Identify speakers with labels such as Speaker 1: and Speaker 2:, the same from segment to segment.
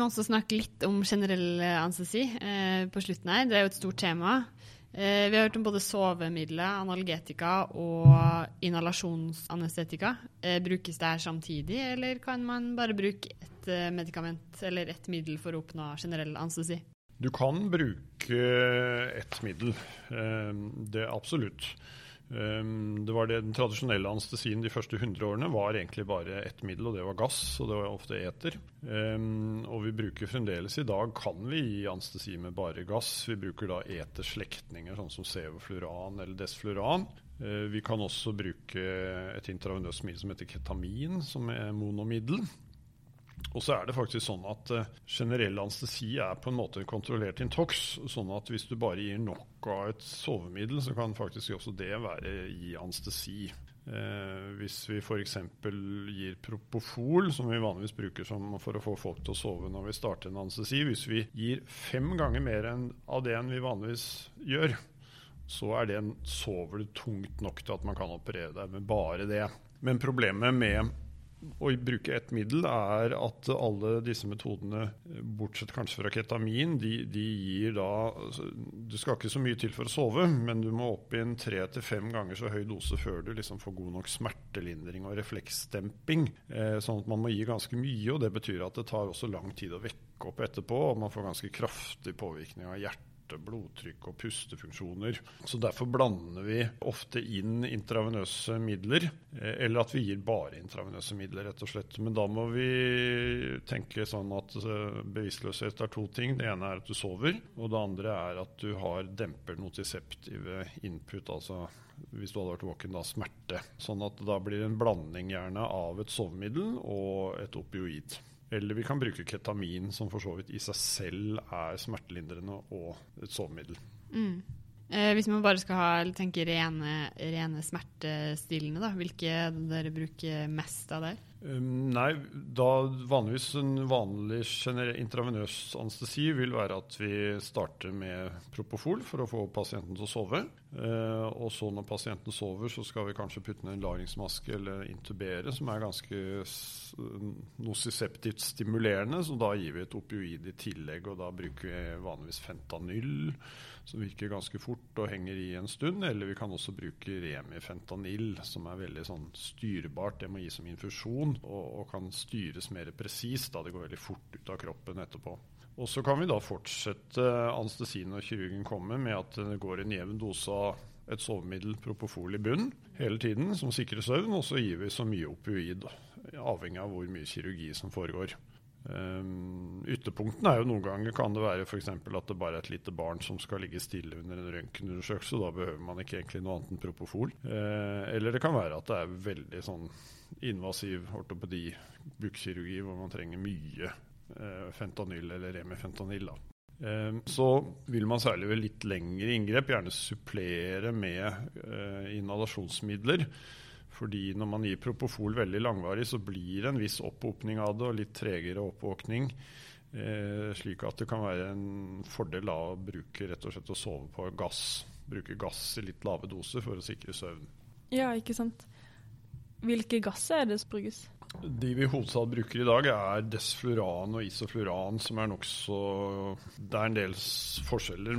Speaker 1: Må også snakke litt om generell anestesi eh, på slutten her. Det er jo et stort tema. Eh, vi har hørt om både sovemidler, analgetika og inhalasjonsanestetika. Eh, brukes det her samtidig, eller kan man bare bruke et eh, medikament eller et middel for å oppnå generell anestesi?
Speaker 2: Du kan bruke ett middel. Eh, det absolutt. Um, det var det, Den tradisjonelle anestesien de første 100 årene var egentlig bare ett middel, og det var gass. Og det var ofte eter. Um, og vi bruker fremdeles i dag kan vi gi anestesi med bare gass. Vi bruker da eterslektninger, sånn som sevofluran eller desfluran. Uh, vi kan også bruke et intravenøst middel som heter ketamin, som er monomiddel. Og så er det faktisk sånn at uh, generell anestesi er på en måte kontrollert intox. Sånn at hvis du bare gir nok av et sovemiddel, så kan faktisk også det være i anestesi. Eh, hvis vi f.eks. gir Propofol, som vi vanligvis bruker for å få folk til å sove når vi starter en anestesi Hvis vi gir fem ganger mer enn av det enn vi vanligvis gjør, så er det en, sover du tungt nok til at man kan operere deg med bare det. Men problemet med å bruke ett middel er at alle disse metodene, bortsett kanskje fra ketamin, de, de, gir da altså, Du skal ikke så mye til for å sove, men du må opp i en tre til fem ganger så høy dose før du liksom får god nok smertelindring og refleksdemping. Eh, sånn at man må gi ganske mye, og det betyr at det tar også lang tid å vekke opp etterpå. Og man får ganske kraftig påvirkning av hjertet hjerte, blodtrykk og pustefunksjoner. Så Derfor blander vi ofte inn intravenøse midler, eh, eller at vi gir bare intravenøse midler, rett og slett. Men da må vi tenke sånn at eh, bevisstløshet er to ting. Det ene er at du sover, og det andre er at du har demper notiseptive input, altså hvis du hadde vært våken, da smerte. Sånn at da blir det en blanding gjerne av et sovemiddel og et opioid. Eller vi kan bruke ketamin, som for så vidt i seg selv er smertelindrende og et sovemiddel.
Speaker 1: Mm. Eh, hvis man bare skal ha, tenke rene, rene smertestillende, da, hvilke dere bruker mest av der?
Speaker 2: Um, nei, da vanligvis en vanlig intravenøs anestesi vil være at vi starter med Propofol for å få pasienten til å sove. Uh, og så når pasienten sover, så skal vi kanskje putte ned en lagringsmaske eller intubere, som er ganske nosiseptivt stimulerende. Så da gir vi et opioid i tillegg, og da bruker vi vanligvis fentanyl som virker ganske fort og henger i en stund. Eller vi kan også bruke remifentanyl, som er veldig sånn styrbart. Det må gis som infusjon og, og kan styres mer presist da det går veldig fort ut av kroppen etterpå. Og Så kan vi da fortsette anestesien når kirurgen kommer, med at det går en jevn dose av et sovemiddel, propofol, i bunnen hele tiden, som sikrer søvn. Og så gir vi så mye opioid, avhengig av hvor mye kirurgi som foregår. Um, ytterpunktene er jo noen ganger kan det være f.eks. at det bare er et lite barn som skal ligge stille under en røntgenundersøkelse. Da behøver man ikke egentlig noe annet enn propofol. Uh, eller det kan være at det er veldig sånn invasiv ortopedi, bukkirurgi, hvor man trenger mye uh, fentanyl eller remifentanyl. da. Um, så vil man særlig ved litt lengre inngrep gjerne supplere med uh, inhalasjonsmidler. Fordi når man gir Propofol veldig langvarig, så blir det en viss opphopning av det, og litt tregere oppvåkning. Eh, slik at det kan være en fordel da å bruke rett og slett å sove på gass. Bruke gass i litt lave doser for å sikre søvn.
Speaker 3: Ja, ikke sant. Hvilke gasser er det som brukes?
Speaker 2: De vi hovedsak bruker i dag, er desfluran og isofluran, som er nokså Det er en del forskjeller,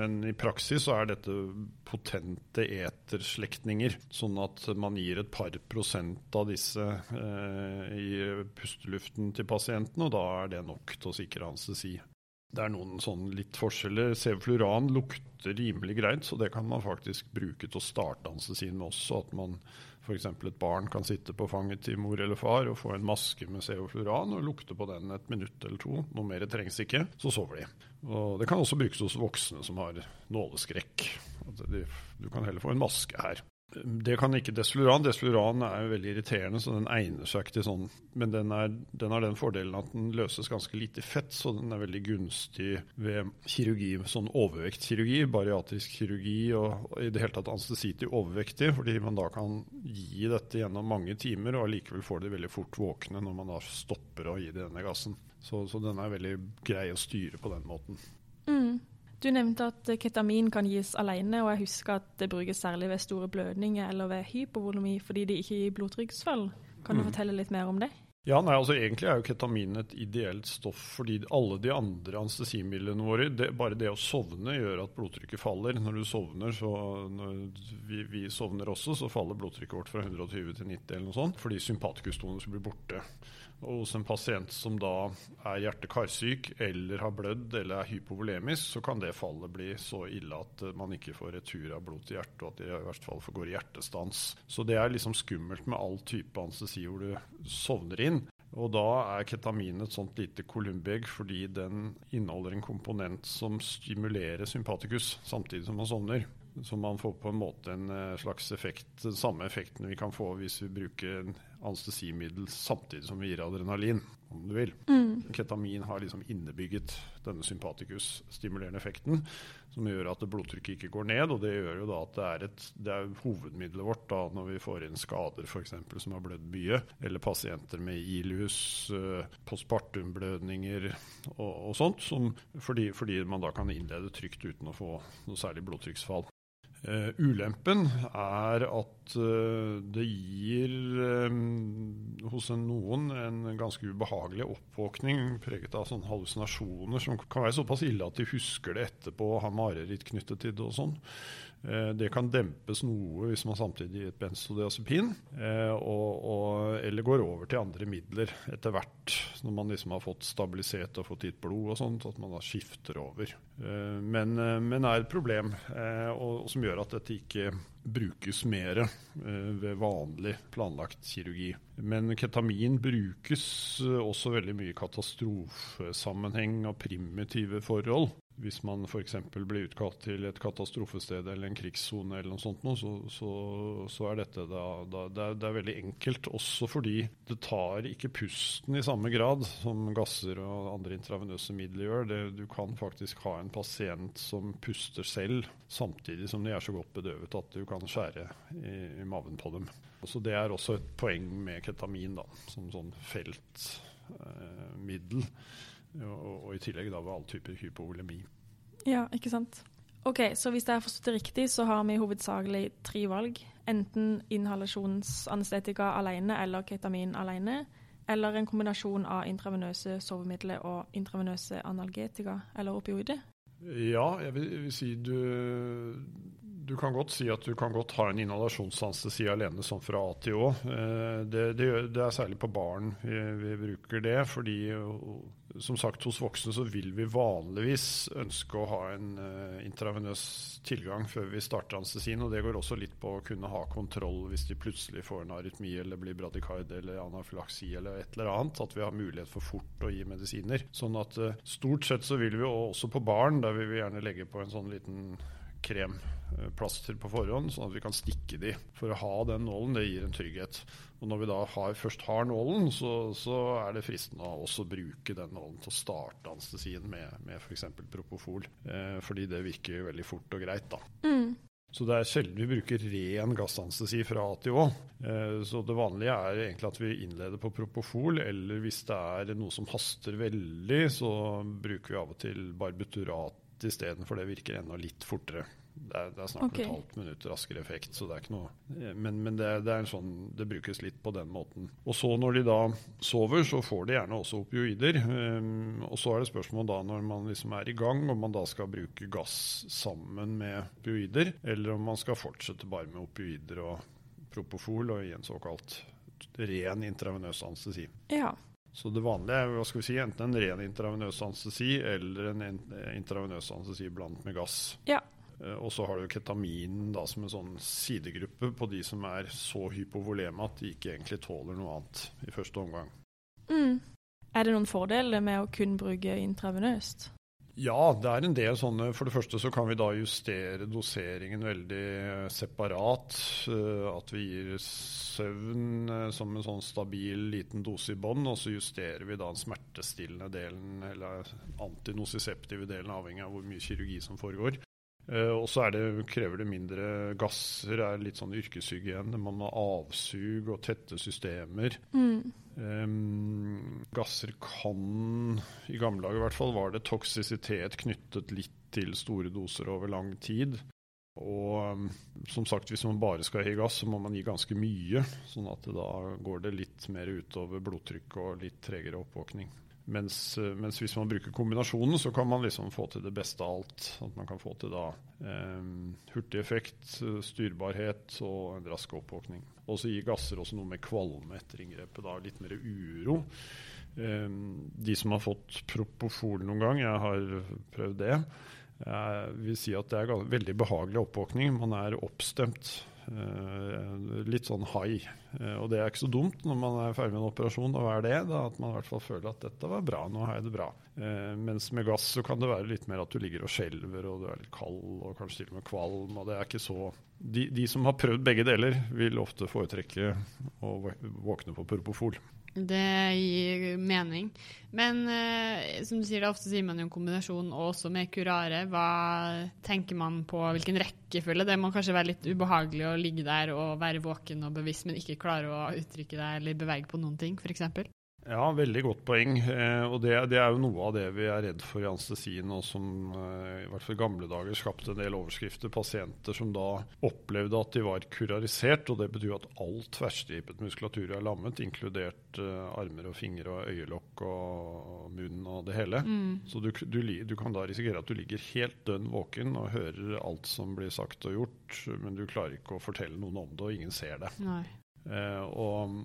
Speaker 2: men i praksis så er dette potente eterslektninger. Sånn at man gir et par prosent av disse eh, i pusteluften til pasienten, og da er det nok til å sikre anestesi. Det er noen sånn litt forskjeller. Sevfluran lukter rimelig greit, så det kan man faktisk bruke til å starte sin med også. At man f.eks. et barn kan sitte på fanget til mor eller far og få en maske med sevfluran og lukte på den et minutt eller to. Noe mer trengs ikke. Så sover de. Og det kan også brukes hos voksne som har nåleskrekk. Du kan heller få en maske her. Det kan ikke desfluran. Desfluran er veldig irriterende, så den egner seg ikke til sånn. Men den, er, den, har den fordelen at den løses ganske lite fett, så den er veldig gunstig ved kirurgi, sånn overvektkirurgi, bariatrisk kirurgi og i det hele tatt anestesi til overvektig, fordi man da kan gi dette gjennom mange timer og allikevel får de veldig fort våkne når man da stopper å gi denne gassen. Så, så den er veldig grei å styre på den måten.
Speaker 3: Du nevnte at ketamin kan gis alene, og jeg husker at det brukes særlig ved store blødninger eller ved hypovolemi fordi det ikke gir blodtrykksfall. Kan du mm. fortelle litt mer om det?
Speaker 2: Ja, nei, altså Egentlig er jo ketamin et ideelt stoff fordi alle de andre anestesimidlene våre det, Bare det å sovne gjør at blodtrykket faller. Når du sovner, så vi, vi, sovner også, så faller blodtrykket vårt fra 120 til 90 eller noe sånt, fordi sympatikustonus blir borte. Og hos en pasient som da er hjerte-karsyk eller har blødd eller er hypovolemisk, så kan det fallet bli så ille at man ikke får retur av blod til hjertet, og at det i hvert fall går i hjertestans. Så det er liksom skummelt med all type anestesi hvor du sovner inn. Og da er ketamin et sånt lite kolumbegg fordi den inneholder en komponent som stimulerer sympatikus samtidig som man sovner. Så man får på en måte en eh, slags effekt, samme effekten vi kan få hvis vi bruker en anestesimiddel samtidig som vi gir adrenalin, om du vil. Mm. Ketamin har liksom innebygget denne sympatikus-stimulerende effekten, som gjør at blodtrykket ikke går ned. Og det gjør jo da at det er, et, det er hovedmiddelet vårt da, når vi får inn skader f.eks. som har blødd mye, eller pasienter med ilus, uh, postpartumblødninger og, og sånt, som, fordi, fordi man da kan innlede trygt uten å få noe særlig blodtrykksfall. Uh, ulempen er at uh, det gir um, hos en, noen en ganske ubehagelig oppvåkning preget av sånne hallusinasjoner som kan være såpass ille at de husker det etterpå og har mareritt knyttet til det og sånn. Eh, det kan dempes noe hvis man samtidig gir et benzodiazepin, eh, og, og, eller går over til andre midler etter hvert, når man liksom har fått stabilisert og fått gitt blod og sånt, at man da skifter over. Eh, men, men er et problem, og, som gjør at dette ikke brukes mer ved vanlig planlagt kirurgi. Men ketamin brukes også veldig mye i katastrofesammenheng og primitive forhold. Hvis man f.eks. blir utkalt til et katastrofested eller en krigssone, eller noe sånt, så, så, så, er dette da, da det, er, det, er, veldig enkelt. Også fordi det tar ikke pusten i samme grad som gasser og andre intravenøse midler gjør. Det, du kan faktisk ha en pasient som puster selv, samtidig som de er så godt bedøvet at du kan skjære i, i maven på dem. Så Det er også et poeng med ketamin da, som sånn feltmiddel. Eh, og, og, i tillegg da ved alle typer hypovolemi.
Speaker 3: Ja, ikke sant. Ok, Så hvis jeg har forstått det riktig, så har vi hovedsakelig tre valg. Enten inhalasjonsanestetika alene eller ketamin alene. Eller en kombinasjon av intravenøse sovemidler og intravenøse analgetika eller opioider.
Speaker 2: Ja, jeg vil, jeg vil si du, du kan godt si at du kan godt ha en inhalasjonsanestesi alene sånn fra A til Å. Eh, det, det, det, er særlig på barn vi, vi bruker det, fordi som sagt, hos voksne så vil vi vanligvis ønske å ha en uh, intravenøs tilgang før vi starter anestesien. Og det går også litt på å kunne ha kontroll hvis de plutselig får en arytmi eller blir bradykard eller anafylaksi eller et eller annet. At vi har mulighet for fort å gi medisiner. Sånn at uh, stort sett så vil vi også på barn, der vil vi gjerne legge på en sånn liten kremplaster på forhånd, sånn at vi kan stikke de. For å ha den nålen, det gir en trygghet. Og når vi da har, først har nålen, så, så, er det fristende å også bruke den nålen til å starte anestesien med, med f.eks. propofol. Eh, fordi det virker veldig fort og greit, da. Mm. Så det er sjelden vi bruker ren gassanestesi fra A til Å. Eh, så det vanlige er egentlig at vi innleder på propofol, eller hvis det er noe som haster veldig, så bruker vi av og til barbuturat istedenfor. det virker enda litt fortere. Det er, det er snart okay. et halvt minutt raskere effekt, så det er ikke noe eh, Men, men det, det, er sånn, det brukes litt på den måten. Og så når de da sover, så får de gjerne også opioider. Um, og så er det spørsmål da når man liksom er i gang, om man da skal bruke gass sammen med opioider, eller om man skal fortsette bare med opioider og propofol og i en såkalt ren intravenøs anestesi.
Speaker 3: Ja.
Speaker 2: Så det vanlige er hva skal vi si, enten en ren intravenøs anestesi eller en intravenøs anestesi blandet med gass.
Speaker 3: Ja.
Speaker 2: Eh, og så har du ketamin da, som en sånn sidegruppe på de som er så hypovoleme at de ikke egentlig tåler noe annet i første omgang.
Speaker 3: Mm. Er det noen fordeler med å kun bruke intravenøst?
Speaker 2: Ja, det er en del sånne. For det første så kan vi da justere doseringen veldig separat. Eh, at vi gir søvn eh, som en sånn stabil liten dose i bånn, og så justerer vi da den smertestillende delen eller antinosiseptive delen, avhengig av hvor mye kirurgi som foregår. Uh, og så krever det mindre gasser, er litt sånn yrkeshygiene. Man må ha avsug og tette systemer. Mm. Um, gasser kan, i gamle dager i hvert fall, var det toksisitet knyttet litt til store doser over lang tid. Og um, som sagt, hvis man bare skal gi gass, så må man gi ganske mye. Sånn at da går det litt mer utover blodtrykk og litt tregere oppvåkning. Mens, uh, mens, hvis man bruker kombinasjonen, så kan man liksom få til det beste av alt. At man kan få til da um, hurtig effekt, styrbarhet og en rask oppvåkning. Og så gir gasser også noe med kvalme etter inngrepet. da Litt mer uro. Um, de som har fått propofol noen gang, jeg har prøvd det jeg vil si at det er veldig behagelig oppvåkning. Man er oppstemt. Uh, litt sånn high. Uh, og det er ikke så dumt når man er ferdig med en operasjon. Og er det, da, at man i hvert fall føler at dette var bra, nå har jeg det bra. Uh, mens med gass så kan det være litt mer at du ligger og skjelver og du er litt kald og kanskje til og med kvalm. og det er ikke så... De, de som har prøvd begge deler, vil ofte foretrekke å våkne på propofol.
Speaker 1: Det gir mening. Men eh, som du sier, det, ofte sier man jo en kombinasjon også med kurare. Hva tenker man på, hvilken rekkefølge? Det må kanskje være litt ubehagelig å ligge der og være våken og bevisst, men ikke klare å uttrykke deg eller bevege på noen ting, f.eks.?
Speaker 2: Ja, veldig godt poeng. Eh, og det, det, er jo noe av det vi er redd for i anestesien, og som eh, i hvert fall i gamle dager skapte en del overskrifter. Pasienter som da opplevde at de var kurarisert, og det betyr at all tverrstripet muskulatur er lammet, inkludert eh, armer og fingre og øyelokk og munn og det hele. Mm. Så du, du, du, kan da risikere at du ligger helt dønn våken og hører alt som blir sagt og gjort, men du klarer ikke å fortelle noen om det, og ingen ser det. Nei. og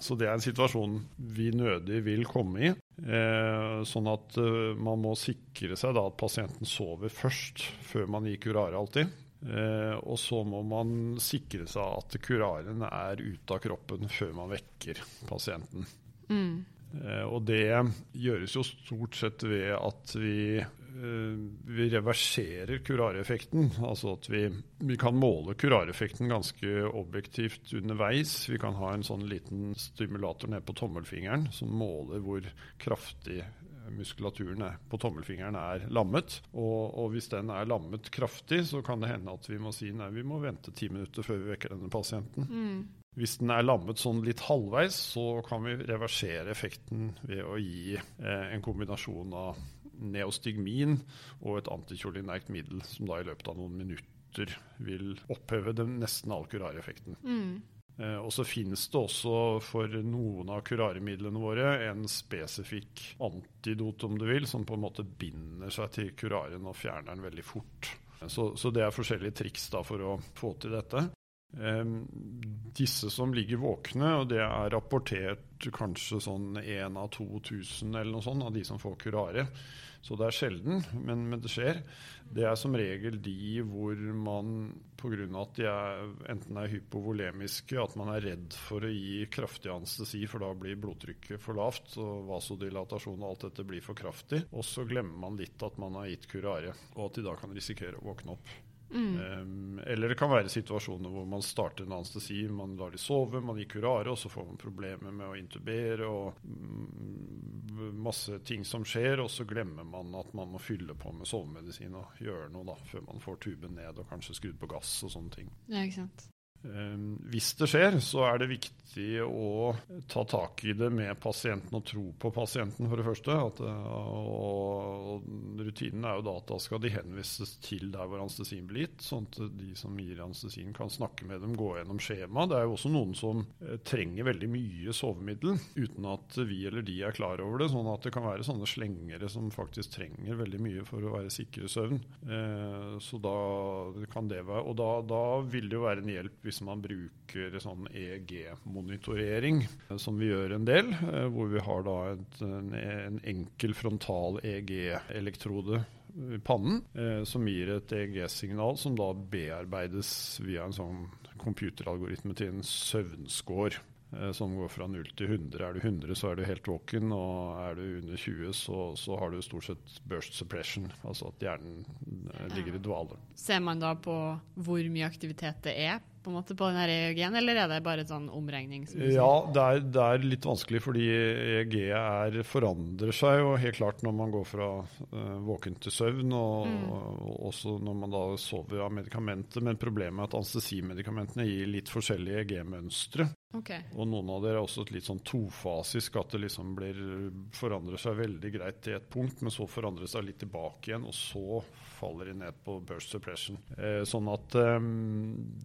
Speaker 2: så det er en situasjon vi nødig vil komme i. Eh, sånn at eh, man må sikre seg da at pasienten sover først, før man gir kurare alltid. Eh, og så må man sikre seg at kuraren er ute av kroppen før man vekker pasienten. Mm. Eh, og det gjøres jo stort sett ved at vi vi reverserer kurareffekten. Altså at vi, vi, kan måle kurareffekten ganske objektivt underveis. Vi kan ha en sånn liten stimulator nede på tommelfingeren som måler hvor kraftig muskulaturen er, på tommelfingeren er lammet. Og, og, hvis den er lammet kraftig, så kan det hende at vi må si nei, vi må vente ti minutter før vi vekker denne pasienten. Mm. Hvis den er lammet sånn litt halvveis, så kan vi reversere effekten ved å gi eh, en kombinasjon av neostigmin og et antikjolinerkt middel, som da i løpet av noen minutter vil oppheve den nesten all kurareffekten. Mm. Eh, og så finnes det også for noen av kuraremidlene våre en spesifikk antidot, om du vil, som på en måte binder seg til kuraren og fjerner den veldig fort. Så, så det er forskjellige triks da for å få til dette. Um, disse som ligger våkne, og det er rapportert kanskje sånn 1 av 2000 eller noe sånt av de som får kurare, så det er sjelden, men, men, det skjer. Det er som regel de hvor man pga. at de er, enten er hypovolemiske, at man er redd for å gi kraftig anestesi, for da blir blodtrykket for lavt, og vasodilatasjon og alt dette blir for kraftig. Og så glemmer man litt at man har gitt kurare, og at de da kan risikere å våkne opp. Mm. Um, eller det kan være situasjoner hvor man starter en anestesi, man lar de sove, man gir kurare, og så får man problemer med å intubere og mm, masse ting som skjer, og så glemmer man at man må fylle på med sovemedisin og gjøre noe da, før man får tuben ned og kanskje skrudd på gass og sånne ting.
Speaker 1: Ja, ikke sant.
Speaker 2: Ehm, hvis det skjer, så er det viktig å ta tak i det med pasienten og tro på pasienten, for det første. At, og, rutinen er jo da at da skal de henvises til der hvor anestesien blir gitt, sånn at de som gir anestesien kan snakke med dem, gå gjennom skjema. Det er jo også noen som eh, trenger veldig mye sovemiddel uten at vi eller de er klar over det. Sånn at det kan være sånne slengere som faktisk trenger veldig mye for å være sikre søvn. Eh, så da kan det være Og da, da vil det jo være en hjelp hvis man bruker sånn EEG-monitorering, som vi gjør en del, eh, hvor vi har da et, en, en, enkel frontal EEG-elektrode i pannen, eh, som gir et EEG-signal som da bearbeides via en sånn computeralgoritme til en søvnscore. Eh, som går fra 0 til 100. Er du 100, så er du helt våken, og er du under 20, så, så har du stort sett burst suppression, altså at hjernen ligger i dvale.
Speaker 1: Ser man da på hvor mye aktivitet det er på en måte på den EEG-en, eller er det bare en sånn omregning?
Speaker 2: ja, det er, det er, litt vanskelig fordi EEG er, forandrer seg jo helt klart når man går fra uh, våken til søvn, og, mm. og, også når man da sover av medikamenter. Men problemet er at anestesimedikamentene gir litt forskjellige EEG-mønstre.
Speaker 1: Ok.
Speaker 2: Og noen av dere er også litt sånn tofasisk, at det liksom blir, forandrer seg veldig greit til et punkt, men så forandrer det seg litt tilbake igjen, og så faller de ned på burst suppression. Eh, sånn at eh,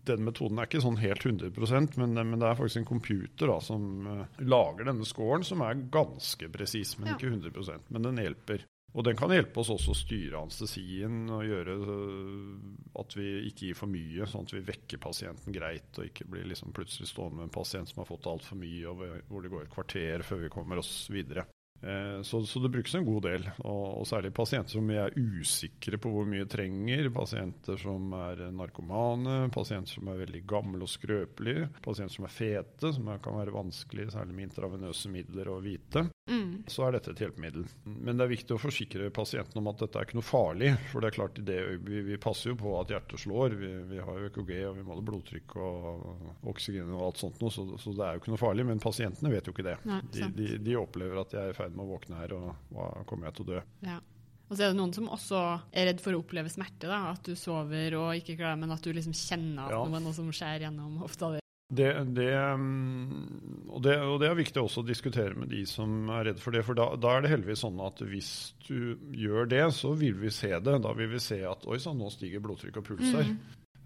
Speaker 2: den metoden er ikke sånn helt 100% men, men det er faktisk en computer da, som eh, lager denne scoren, som er ganske presis, men
Speaker 1: Ja.
Speaker 2: ikke 100% Men den hjelper. Og den kan hjelpe oss også å styre anestesien og gjøre øh, at vi ikke gir for mye, sånn at vi vekker pasienten greit og ikke blir liksom plutselig stående med en pasient som har fått altfor mye, og hvor det går et kvarter før vi kommer oss videre. Eh, Så, så det brukes en god del, og, og særlig pasienter som vi er usikre på hvor mye trenger. Pasienter som er narkomane, pasienter som er veldig gamle og skrøpelige, pasienter som er fete, som kan være vanskelig, særlig med intravenøse midler, å vite
Speaker 1: Mm.
Speaker 2: så er dette et hjelpemiddel. Men det er viktig å forsikre pasienten om at dette er ikke noe farlig. For det er klart, det, vi, vi passer jo på at hjertet slår. Vi, vi har jo EKG, og vi måler blodtrykk og oksygen og alt sånt noe, så, så det er jo ikke noe farlig. Men pasientene vet jo ikke det.
Speaker 1: Nei,
Speaker 2: De, de, de opplever at jeg er i ferd med å våkne her, og hva kommer jeg til å dø?
Speaker 1: Ja. Og så er det noen som også er redd for å oppleve smerte. da, At du sover og ikke klarer, men at du liksom kjenner at
Speaker 2: Ja.
Speaker 1: noe som skjer gjennom hofta di.
Speaker 2: Det, det, mm, og, det, og det er viktig også å diskutere med de som er redd for det. For da, da er det heldigvis sånn at hvis du gjør det, så vil vi se det. Da vil vi se at oi sann, nå stiger blodtrykk og puls her.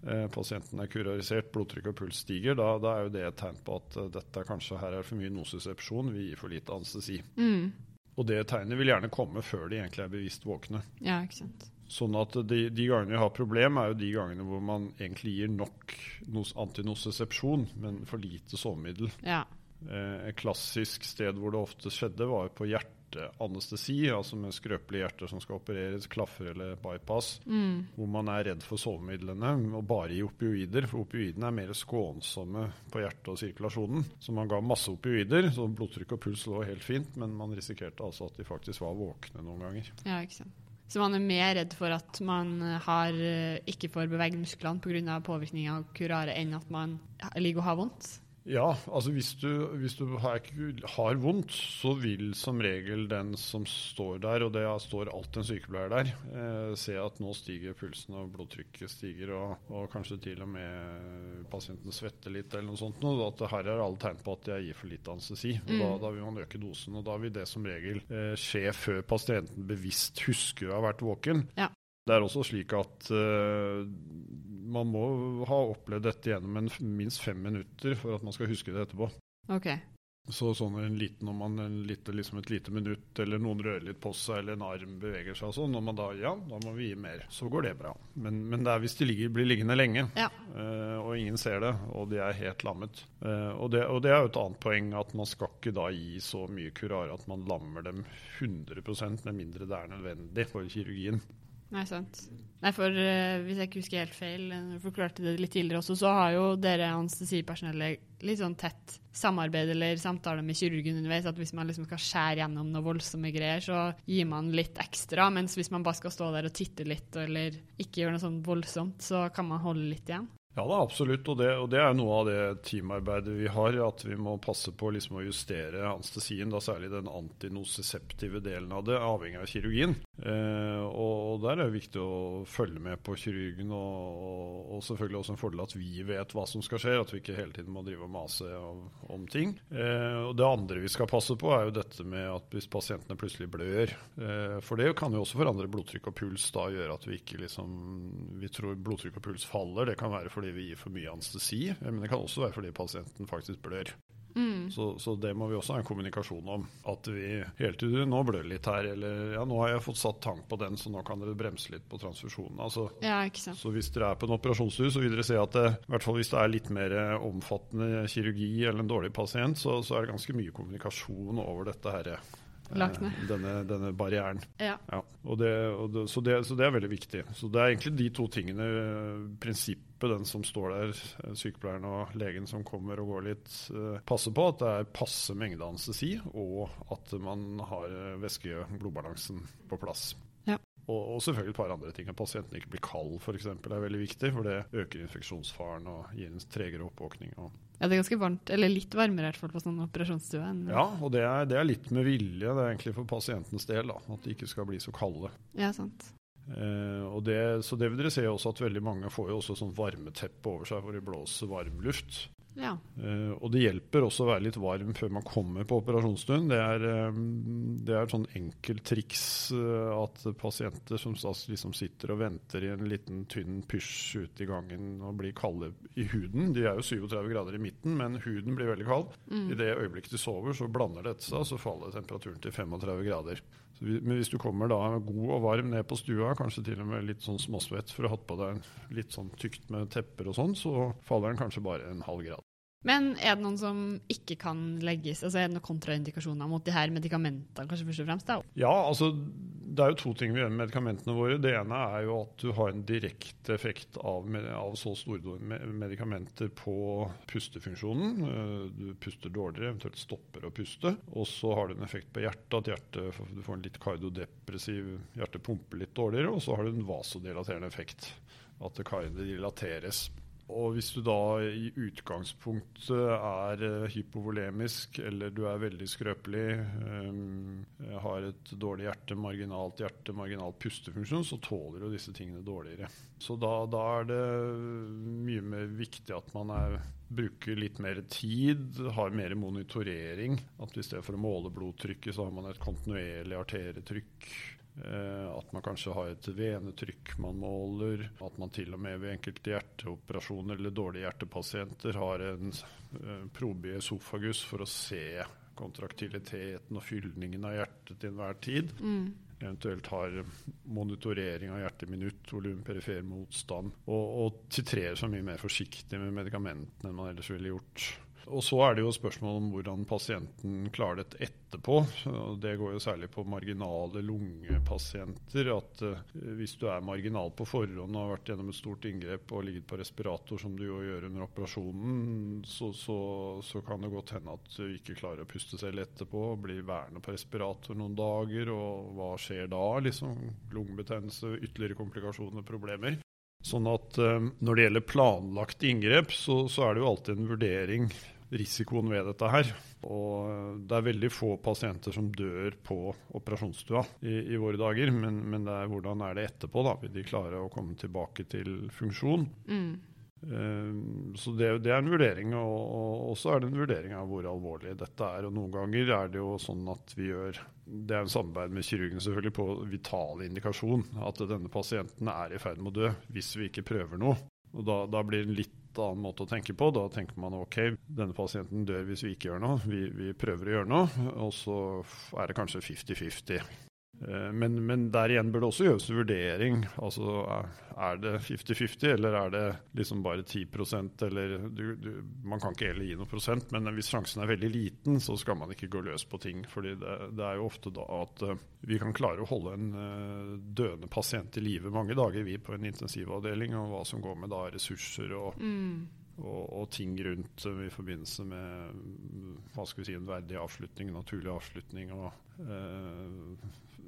Speaker 2: Eh, pasienten er kurarisert, blodtrykk og puls stiger. Da, da er jo det et tegn på at eh, dette kanskje her er for mye nosesepsjon, vi gir for lite anestesi.
Speaker 1: Mm.
Speaker 2: Og det tegnet vil gjerne komme før de egentlig er bevisst våkne.
Speaker 1: Ja, ikke sant.
Speaker 2: Sånn at de, de gangene vi har problem, er jo de gangene hvor man egentlig gir nok nos antinosesepsjon, men for lite sovemiddel.
Speaker 1: Ja.
Speaker 2: Eh, et klassisk sted hvor det ofte skjedde, var på hjerteanestesi, altså med skrøpelige hjerter som skal opereres, klaffer eller bypass,
Speaker 1: Mm.
Speaker 2: hvor man er redd for sovemidlene og bare gir opioider, for opioidene er mer skånsomme på hjertet og sirkulasjonen. Så man ga masse opioider, så blodtrykk og puls lå helt fint, men man risikerte altså at de faktisk var våkne noen ganger.
Speaker 1: ja, ikke sant. Så man er mer redd for at man har, eh, ikke får beveget musklene pga. påvirkning av kurare, enn at man ligger og har vondt?
Speaker 2: Ja, altså hvis du, hvis du har, har vondt, så vil som regel den som står der, og det står alltid en sykepleier der, eh, se at nå stiger pulsen og blodtrykket stiger, og, og kanskje til og med pasienten svetter litt eller noe sånt. Og at her er alle tegn på at jeg gir for lite anestesi. Mm. da, da vil man øke dosen, og da vil det som regel eh, skje før pasienten bevisst husker å ha vært våken.
Speaker 1: Ja.
Speaker 2: Det er også slik at eh, man må ha opplevd dette gjennom en, minst fem minutter for at man skal huske det etterpå.
Speaker 1: Okay.
Speaker 2: Så sånn en liten, om man en lite, liksom et lite minutt, eller noen rører litt på seg, eller en arm beveger seg og sånn, når man da ja, da må vi gi mer. Så går det bra. Men, men det er hvis de ligger, blir liggende lenge,
Speaker 1: Ja.
Speaker 2: uh, og ingen ser det, og de er helt lammet. Uh, og, det, og det er jo et annet poeng, at man skal ikke da gi så mye kurare at man lammer dem 100% med mindre det er nødvendig for kirurgien.
Speaker 1: Nei, sant. Nei, for uh, hvis jeg ikke husker helt feil, eh, du forklarte det litt tidligere også, så har jo dere anestesipersonellet litt sånn tett samarbeid eller samtale med kirurgen underveis. At hvis man liksom skal skjære gjennom noe voldsomme greier, så gir man litt ekstra. Mens hvis man bare skal stå der og titte litt eller ikke gjøre noe sånn voldsomt, så kan man holde litt igjen.
Speaker 2: Ja da, absolutt. Og det, og det er noe av det teamarbeidet vi har. At vi må passe på liksom å justere anestesien, da særlig den antinoseseptive delen av det, avhengig av kirurgien. Eh, og, og der er det viktig å følge med på kirurgen, og, og, selvfølgelig også en fordel at vi vet hva som skal skje, at vi ikke hele tiden må drive og mase om, om ting. Eh, og det andre vi skal passe på, er jo dette med at hvis pasientene plutselig blør, eh, for det kan jo også forandre blodtrykk og puls, da gjøre at vi ikke liksom vi tror blodtrykk og puls faller. Det kan være fordi vi gir for mye anestesi, men det kan også være fordi pasienten faktisk blør.
Speaker 1: Mm.
Speaker 2: Så, så det må vi også ha en kommunikasjon om. At vi hele tiden nå blør litt her, eller ja, nå har jeg fått satt tank på den, så nå kan dere bremse litt på transfusjonen. Altså,
Speaker 1: Ja,
Speaker 2: så hvis dere er på en operasjonsstue, så vil dere se at det, i hvert fall hvis det er litt mer omfattende kirurgi eller en dårlig pasient, så, så er det ganske mye kommunikasjon over dette her. eh. Denne, denne barrieren.
Speaker 1: Ja.
Speaker 2: Ja, og det, og det, så, det, så det er veldig viktig. Så det er egentlig de to tingene, eh, prinsippet, den som står der, eh, sykepleieren og legen som kommer og går litt, passe passer på at det er passe mengde anestesi, og at man har eh, væske-blodbalansen på plass.
Speaker 1: Ja.
Speaker 2: Og, og selvfølgelig et par andre ting. At pasienten ikke blir kald f.eks. er veldig viktig, for det øker infeksjonsfaren og gir en tregere oppvåkning. Og,
Speaker 1: ja, det er ganske varmt, eller litt varmere i hvert fall på sånn operasjonsstue.
Speaker 2: ja, og det er, det er litt med vilje, det er egentlig for pasientens del, da, at de ikke skal bli så kalde.
Speaker 1: ja, sant.
Speaker 2: Eh, og det, så det vil dere se også at veldig mange får jo også sånn varmeteppe over seg hvor det blåser varm luft.
Speaker 1: Ja.
Speaker 2: Eh, og det hjelper også å være litt varm før man kommer på operasjonsstund. Det er, eh, det er et sånn enkelt triks at pasienter som liksom sitter og venter i en liten tynn pysj ute i gangen og blir kalde i huden De er jo 37 grader i midten, men huden blir veldig kald. I det øyeblikket de sover, så blander dette seg, og så faller temperaturen til 35 grader. Vi- men hvis du kommer da god og varm ned på stua, kanskje til og med litt sånn småsvett for å ha hatt på deg litt sånn tykt med tepper og sånn, så faller den kanskje bare en halv grad.
Speaker 1: Men er det noen som ikke kan legges? Altså Er det noen kontraindikasjoner mot de her medikamentene, kanskje først og fremst? da?
Speaker 2: Ja, altså det er jo to ting vi gjør med medikamentene våre. Det ene er jo at du har en direkte effekt av, av så store medikamenter på pustefunksjonen. Eh, Du puster dårligere, eventuelt stopper å puste. Og så har du en effekt på hjertet, at hjertet, du får en litt kardiodepressiv Hjertet pumper litt dårligere. Og så har du en vasodilaterende effekt, at det dilateres. Og hvis du da i utgangspunktet er eh, hypovolemisk, eller du er veldig skrøpelig, um, har et dårlig hjerte, marginalt hjerte, marginal pustefunksjon, så tåler jo disse tingene dårligere. Så da, da er det mye mer viktig at man er, bruker litt mer tid, har mer monitorering. At i stedet for å måle blodtrykket, så har man et kontinuerlig arterietrykk. Eh, At man kanskje har et venetrykk man måler. At man til og med ved enkelte hjerteoperasjoner eller dårlige hjertepasienter har en eh, probe i esofagus for å se kontraktiliteten og fyldningen av hjertet til enhver tid. Eventuelt har monitorering av hjerteminutt, volum, perifer motstand. Og, og titrerer så mye mer forsiktig med medikamentene enn man ellers ville gjort. Og så er det jo spørsmål om hvordan pasienten klarer dette etterpå. Det går jo særlig på marginale lungepasienter. At eh, hvis du er marginal på forhånd og har vært gjennom et stort inngrep og ligget på respirator, som du jo gjør under operasjonen, så, så, så kan det godt hende at du ikke klarer å puste selv etterpå. Blir værende på respirator noen dager, og hva skjer da? Liksom lungebetennelse, ytterligere komplikasjoner, problemer. Sånn at eh, når det gjelder planlagt inngrep, så, så er det jo alltid en vurdering, risikoen ved dette her. Og eh, det er veldig få pasienter som dør på operasjonsstua i, i våre dager, men, men det er hvordan er det etterpå, da? Vil de klare å komme tilbake til funksjon? Eh, Så det, det er en vurdering, og, og også er det en vurdering av hvor alvorlig dette er. Og noen ganger er det jo sånn at vi gjør Det er en samarbeid med kirurgen selvfølgelig på vital indikasjon. At denne pasienten er i ferd med å dø hvis vi ikke prøver noe. Og da, da blir det en litt annen måte å tenke på. Da tenker man ok, denne pasienten dør hvis vi ikke gjør noe. Vi, vi prøver å gjøre noe, og så er det kanskje 50-50. Eh, Men, men der igjen bør det også gjøres vurdering. Altså, er- det 50-50, eller er det liksom bare 10% eller du, du, Man kan ikke heller gi noe prosent, men hvis sjansen er veldig liten, så skal man ikke gå løs på ting. fordi det, det er jo ofte da at eh, vi kan klare å holde en eh, døende pasient i live mange dager, vi på en intensivavdeling, og hva som går med da ressurser og og, og ting rundt i forbindelse med mm, hva skal vi si, en verdig avslutning, naturlig avslutning. og eh,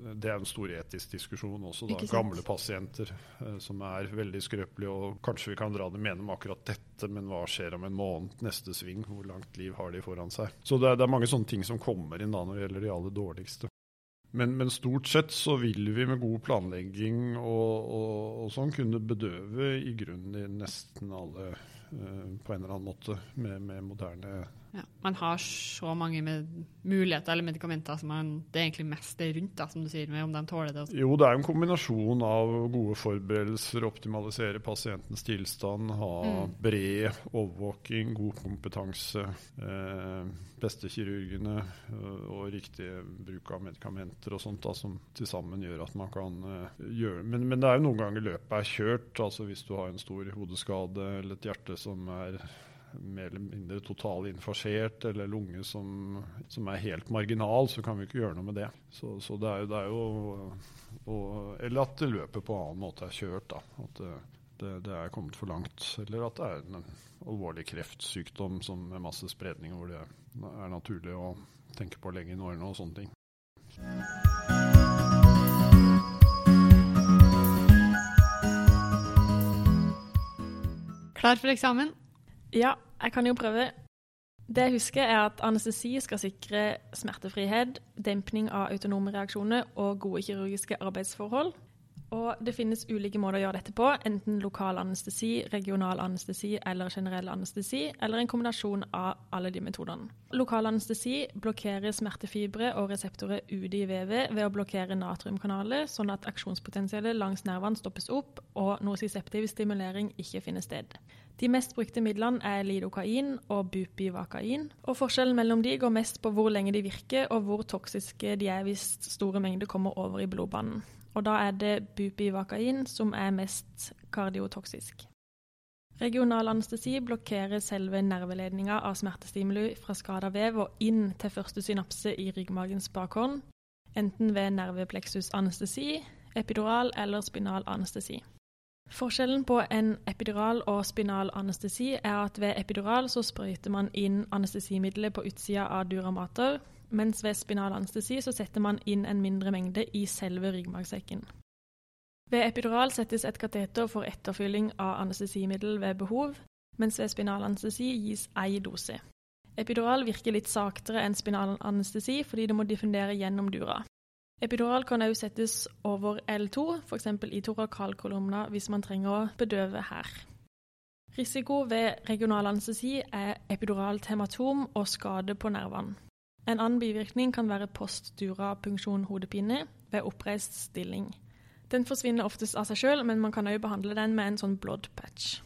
Speaker 2: Det er en stor etisk diskusjon også. da, Gamle pasienter eh, som er veldig skrøpelige. og Kanskje vi kan dra dem gjennom akkurat dette, men hva skjer om en måned? Neste sving, hvor langt liv har de foran seg? Så det er, det er mange sånne ting som kommer inn da når det gjelder de aller dårligste. Men, men stort sett så vil vi med god planlegging og, og, og sånn kunne bedøve i grunnen i nesten alle eh, på en eller annen måte med, med moderne
Speaker 1: Ja. Man har så mange med muligheter eller medikamenter som man, det er egentlig mest er rundt, da, som du sier, med om de tåler det.
Speaker 2: Jo, det er en kombinasjon av gode forberedelser, optimalisere pasientens tilstand, ha bred overvåking, god kompetanse, eh, beste kirurgene eh, og riktig bruk av medikamenter og sånt da, som til sammen gjør at man kan eh, gjøre men, men det er jo noen ganger løpet er kjørt. altså Hvis du har en stor hodeskade eller et hjerte som er mer eller mindre totalinfargert, eller lunge som, som er helt marginal, så kan vi ikke gjøre noe med det. Så, så det er det er jo og, Eller at løpet på annen måte er kjørt. da, At det, det, er kommet for langt. Eller at det er en alvorlig kreftsykdom som med masse spredning, hvor det er naturlig å tenke på å legge inn årene og sånne ting.
Speaker 1: Klar for eksamen?
Speaker 3: Ja, jeg kan jo prøve. Det jeg husker, er at anestesi skal sikre smertefrihet, dempning av autonome reaksjoner og gode kirurgiske arbeidsforhold. Og det finnes ulike måter å gjøre dette på, enten lokal anestesi, regional anestesi eller generell anestesi, eller en kombinasjon av alle de metodene. Lokal anestesi blokkerer smertefibre og reseptorer ute i vevet ved å blokkere natriumkanaler, sånn at aksjonspotensialet langs nervene stoppes opp og nosiseptiv stimulering ikke finner sted. De mest brukte midlene er lidokain og bupivakain, og forskjellen mellom de går mest på hvor lenge de virker og hvor toksiske de er hvis store mengder kommer over i blodbanen og da er det bupivakain som er mest kardiotoksisk. Regional anestesi blokkerer selve nerveledninga av smertestimuli fra skada vev og inn til første synapse i ryggmagens bakhånd, enten ved nervepleksusanestesi, epidural eller spinal anestesi. Forskjellen på en epidural og spinal anestesi er at ved epidural så sprøyter man inn anestesimiddelet på utsida av duramater, mens ved spinal anestesi så setter man inn en mindre mengde i selve ryggmargsekken. Ved epidural settes et kateter for etterfylling av anestesimiddel ved behov, mens ved spinal anestesi gis ei dose. Epidural virker litt saktere enn spinal anestesi fordi det må diffundere gjennom dura. Epidural kan også settes over L2, f.eks. i torakalkolumna hvis man trenger å bedøve her. Risiko ved regional anestesi er epiduralt hematom og skade på nervene. En annen bivirkning kan være postdura-punksjon hodepine ved oppreist stilling. Den forsvinner oftest av seg sjøl, men man kan òg behandle den med en sånn blood patch.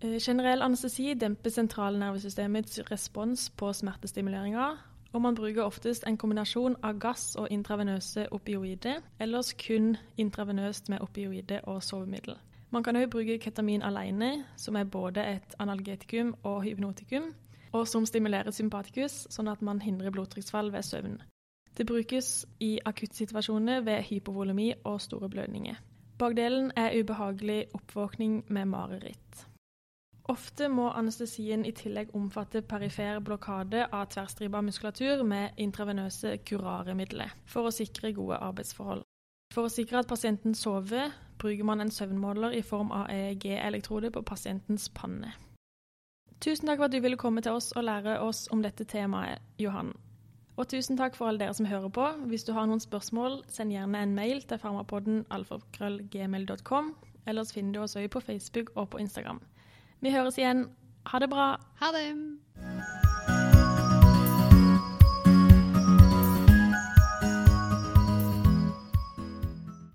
Speaker 3: Eh, generell anestesi demper sentralnervesystemets respons på smertestimuleringer, og man bruker oftest en kombinasjon av gass og intravenøse opioider, ellers kun intravenøst med opioider og sovemiddel. Man kan òg bruke ketamin alene, som er både et analgetikum og hypnotikum, og som stimulerer sympatikus, sånn at man hindrer blodtrykksfall ved søvn. Det brukes i akuttsituasjoner ved hypovolemi og store blødninger. Bakdelen er ubehagelig oppvåkning med mareritt. Ofte må anestesien i tillegg omfatte perifer blokade av tverrstripa muskulatur med intravenøse kuraremidler, for å sikre gode arbeidsforhold. For å sikre at pasienten sover, bruker man en søvnmåler i form av EEG-elektrode på pasientens panne. Tusen takk for at du ville komme til oss og lære oss om dette temaet, Johan. Og tusen takk for alle dere som hører på. Hvis du har noen spørsmål, send gjerne en mail til farmapodden alfakrøllgmail.com. Ellers finner du oss òg på Facebook og på Instagram. Vi høres igjen. Ha det bra.
Speaker 1: Ha det.